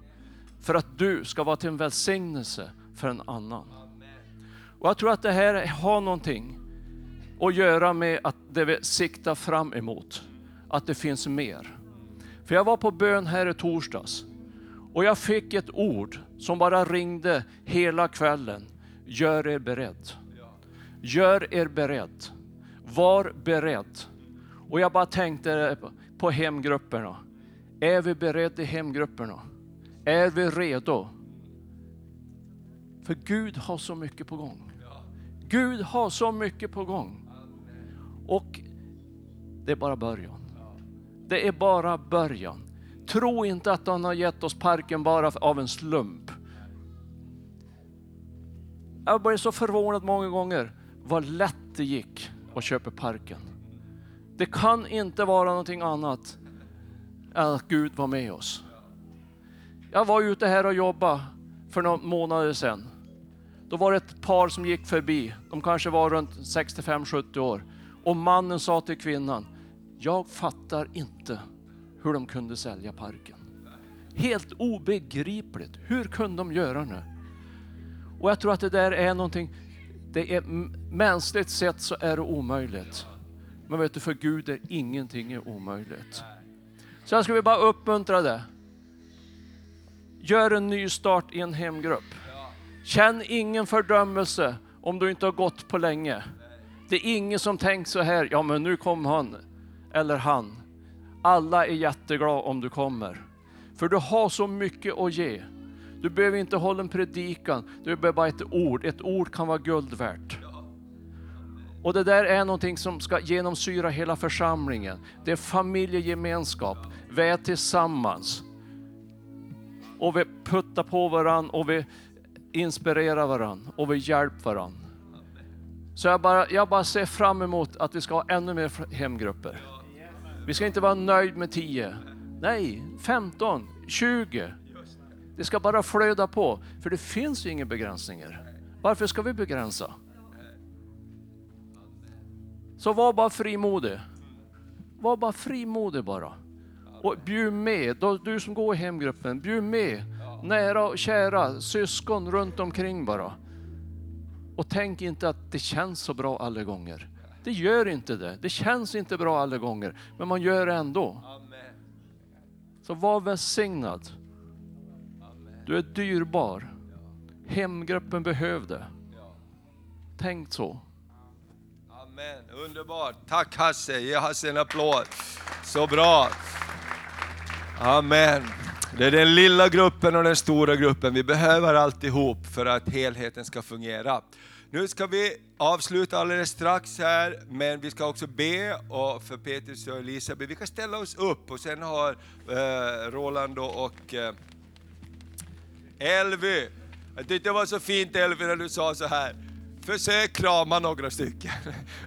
för att du ska vara till en välsignelse för en annan. Och jag tror att det här har någonting att göra med att det vi siktar fram emot, att det finns mer. För jag var på bön här i torsdags och jag fick ett ord som bara ringde hela kvällen. Gör er beredd. Gör er beredd. Var beredd. Och jag bara tänkte på hemgrupperna. Är vi beredda i hemgrupperna? Är vi redo? För Gud har så mycket på gång. Gud har så mycket på gång. Och det är bara början. Det är bara början. Tro inte att han har gett oss parken bara av en slump. Jag blev så förvånad många gånger vad lätt det gick och köper parken. Det kan inte vara någonting annat än att Gud var med oss. Jag var ute här och jobbade för några månader sedan. Då var det ett par som gick förbi. De kanske var runt 65-70 år. Och mannen sa till kvinnan, jag fattar inte hur de kunde sälja parken. Helt obegripligt. Hur kunde de göra det? Och jag tror att det där är någonting, det är mänskligt sett så är det omöjligt. Men vet du, för Gud är ingenting är omöjligt. Så jag skulle bara uppmuntra det. Gör en ny start i en hemgrupp. Känn ingen fördömelse om du inte har gått på länge. Det är ingen som tänkt så här, ja men nu kom han eller han. Alla är jätteglada om du kommer. För du har så mycket att ge. Du behöver inte hålla en predikan, du behöver bara ett ord. Ett ord kan vara guld värt. Och det där är någonting som ska genomsyra hela församlingen. Det är familjegemenskap. Vi är tillsammans. Och vi puttar på varandra och vi inspirerar varandra och vi hjälper varandra. Så jag bara, jag bara ser fram emot att vi ska ha ännu mer hemgrupper. Vi ska inte vara nöjd med 10. Nej, 15, 20. Det ska bara flöda på, för det finns ju inga begränsningar. Varför ska vi begränsa? Så var bara frimodig. Var bara frimodig bara. Och bjud med, du som går i hemgruppen, bjud med nära och kära syskon runt omkring bara. Och tänk inte att det känns så bra alla gånger. Det gör inte det. Det känns inte bra alla gånger, men man gör det ändå. Så var välsignad. Du är dyrbar. Hemgruppen behövde. Tänk så. Amen, underbart. Tack Hasse, ge Hasse en applåd. Så bra. Amen. Det är den lilla gruppen och den stora gruppen. Vi behöver alltihop för att helheten ska fungera. Nu ska vi avsluta alldeles strax här, men vi ska också be och för Petrus och Elisabeth. Vi kan ställa oss upp och sen har eh, Roland och eh, Elvy, jag tyckte det var så fint Elvy när du sa så här. Försök krama några stycken.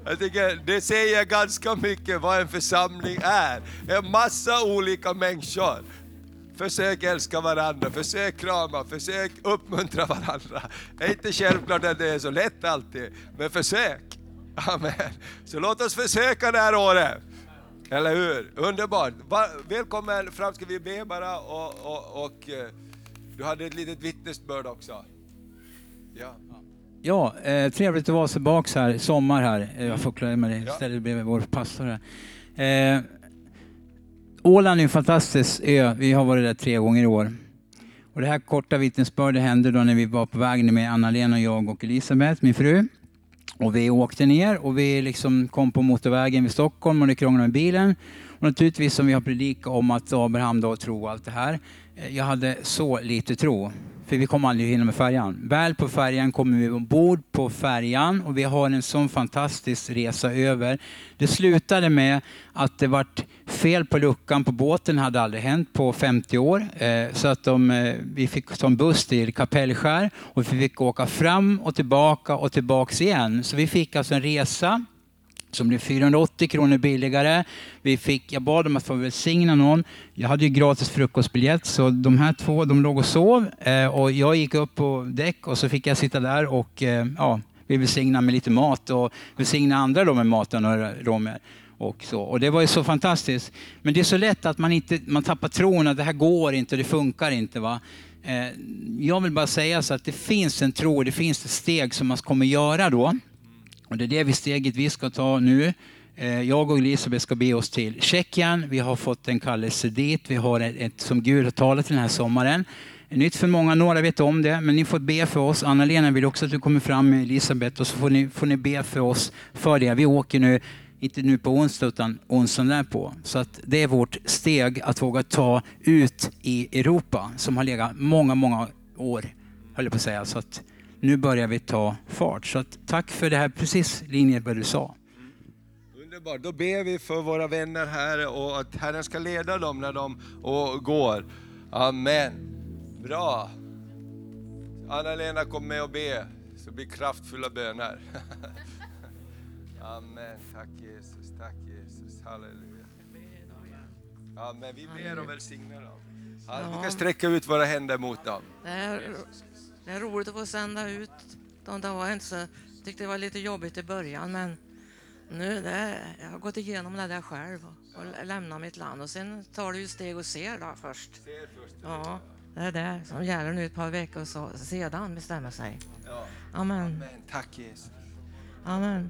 Jag tycker det säger ganska mycket vad en församling är. En massa olika människor. Försök älska varandra, försök krama, försök uppmuntra varandra. Det är inte självklart att det är så lätt alltid, men försök. Amen. Så låt oss försöka det här året. Eller hur? Underbart. Välkommen fram ska vi be bara och, och, och eh, du hade ett litet vittnesbörd också. Ja. Ja, eh, trevligt att vara tillbaka här, sommar här. Eh, jag får klä mig istället bredvid vår pastor här. Eh, Åland är en fantastisk ö. Vi har varit där tre gånger i år. Och det här korta vittnesbördet hände då när vi var på väg med Anna-Lena, och jag och Elisabeth, min fru. Och vi åkte ner och vi liksom kom på motorvägen vid Stockholm och det krånglade med bilen. Och naturligtvis som vi har predikat om att Abraham då tro allt det här. Eh, jag hade så lite tro. För vi kom aldrig hinna med färjan. Väl på färjan kommer vi ombord på färjan och vi har en sån fantastisk resa över. Det slutade med att det vart fel på luckan på båten, det hade aldrig hänt på 50 år. Eh, så att de, eh, vi fick ta en buss till Kapellskär och vi fick åka fram och tillbaka och tillbaks igen. Så vi fick alltså en resa som blev 480 kronor billigare. Vi fick, jag bad dem att få välsigna någon. Jag hade ju gratis frukostbiljett så de här två de låg och sov eh, och jag gick upp på däck och så fick jag sitta där och eh, ja, vi välsignade med lite mat och välsigna andra då med maten och romer. Och, så. och det var ju så fantastiskt. Men det är så lätt att man, inte, man tappar tron att det här går inte, det funkar inte. Va? Eh, jag vill bara säga så att det finns en tro, det finns ett steg som man kommer göra då. Och det är det vi steget vi ska ta nu. Eh, jag och Elisabeth ska be oss till Tjeckien. Vi har fått en kallelse dit. Vi har ett, som Gud har talat till den här sommaren. Nytt för många, några vet om det, men ni får be för oss. Anna-Lena vill också att du kommer fram med Elisabeth och så får ni, får ni be för oss för det. Vi åker nu, inte nu på onsdag utan onsdagen därpå. Så att det är vårt steg att våga ta ut i Europa som har legat många, många år, höll jag på att säga. Så att nu börjar vi ta fart. Så tack för det här, precis linje vad du sa. Underbart, då ber vi för våra vänner här och att Herren ska leda dem när de går. Amen. Bra. Anna-Lena kom med och be, så blir kraftfulla böner. Amen, tack Jesus, tack Jesus, halleluja. Amen, vi ber och välsignar dem. Vi kan sträcka ut våra händer mot dem. Det är roligt att få sända ut dem. Det var inte så, tyckte det var lite jobbigt i början men nu det, jag har gått igenom det där själv och, och lämnat mitt land och sen tar du ju steg och ser då först. Ja, det är det som gäller nu ett par veckor så, sedan bestämmer sig. Amen. Amen. Tack Jesus. Amen.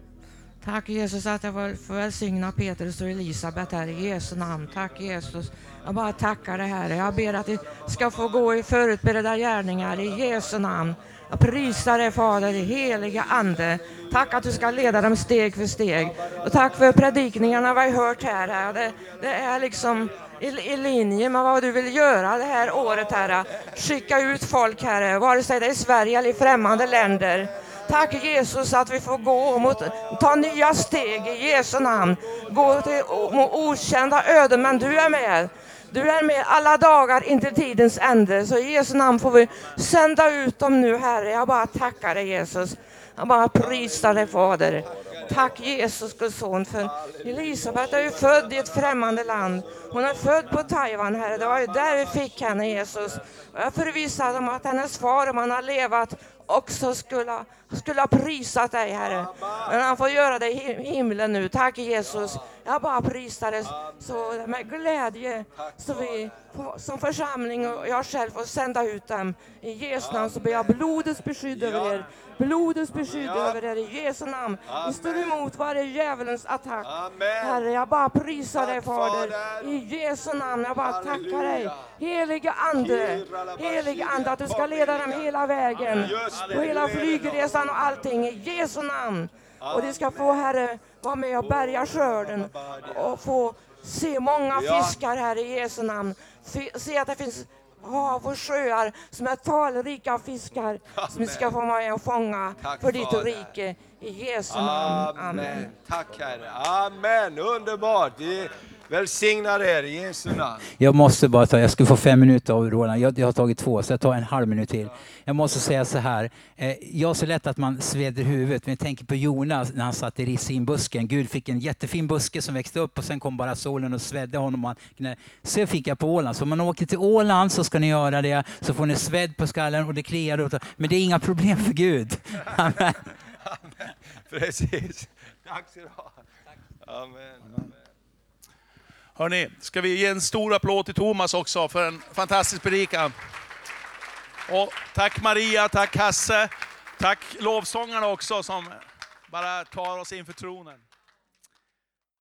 Tack Jesus att jag får välsigna Petrus och Elisabet här i Jesu namn. Tack Jesus. Jag bara tackar dig Herre. Jag ber att vi ska få gå i förutberedda gärningar i Jesu namn. Jag prisar dig Fader i heliga Ande. Tack att du ska leda dem steg för steg. Och tack för predikningarna vi har hört här. Det, det är liksom i, i, linje med vad du vill göra det här året Herre. Skicka ut folk Herre, vare sig det är i Sverige eller i främmande länder. Tack Jesus att vi får gå mot, ta nya steg i Jesu namn. Gå till o- okända öden, men du är med. Du är med alla dagar intill tidens ände. Så i Jesu namn får vi sända ut dem nu Herre. Jag bara tackar dig Jesus. Jag bara prisar dig Fader. Tack Jesus Guds son för Elisabet är ju född i ett främmande land. Hon är född på Taiwan Herre. Det var ju där vi fick henne Jesus. Och jag är förvissad om att hennes far om han har levat också skulle, skulle ha prisat dig Herre. Men han får göra det i him- himlen nu. Tack Jesus. Jag bara prisar dig så med glädje så vi som församling och jag själv får sända ut dem. I Jesu namn så ber jag blodets beskydd över er. Blodets beskydd över er i Jesu namn. Vi står emot varje djävulens attack. Herre, jag bara prisar dig Fader. I Jesu namn, jag bara tackar dig. Helige Ande, helige Ande att du ska leda dem hela vägen. På hela flygresan och allting i Jesu namn. Och de ska få Herre vara med och bärga skörden och få se många fiskar här i Jesu namn. Se att det finns hav och sjöar som är talrika fiskar som vi ska få vara med och fånga Tack, för ditt rike. I Jesu namn. Amen. Amen. Tack Herre. Amen. Underbart. Vi välsignar er i Jesu namn. Jag måste bara ta, jag skulle få fem minuter av Roland. Jag, jag har tagit två, så jag tar en halv minut till. Jag måste säga så här. Eh, jag så lätt att man sveder huvudet, men jag tänker på Jonas när han satt i rissinbusken. Gud fick en jättefin buske som växte upp och sen kom bara solen och svedde honom. och Han, knä- så fick jag på Åland. Så om man åker till Åland så ska ni göra det, så får ni svedd på skallen och det kliar. och- Men det är inga problem för Gud. Amen. Precis. Tack ska du ha. Amen. Hörni, ska vi ge en stor applåd till Thomas också för en fantastisk predikan. Och tack Maria, tack Hasse, tack lovsångarna också som bara tar oss inför tronen.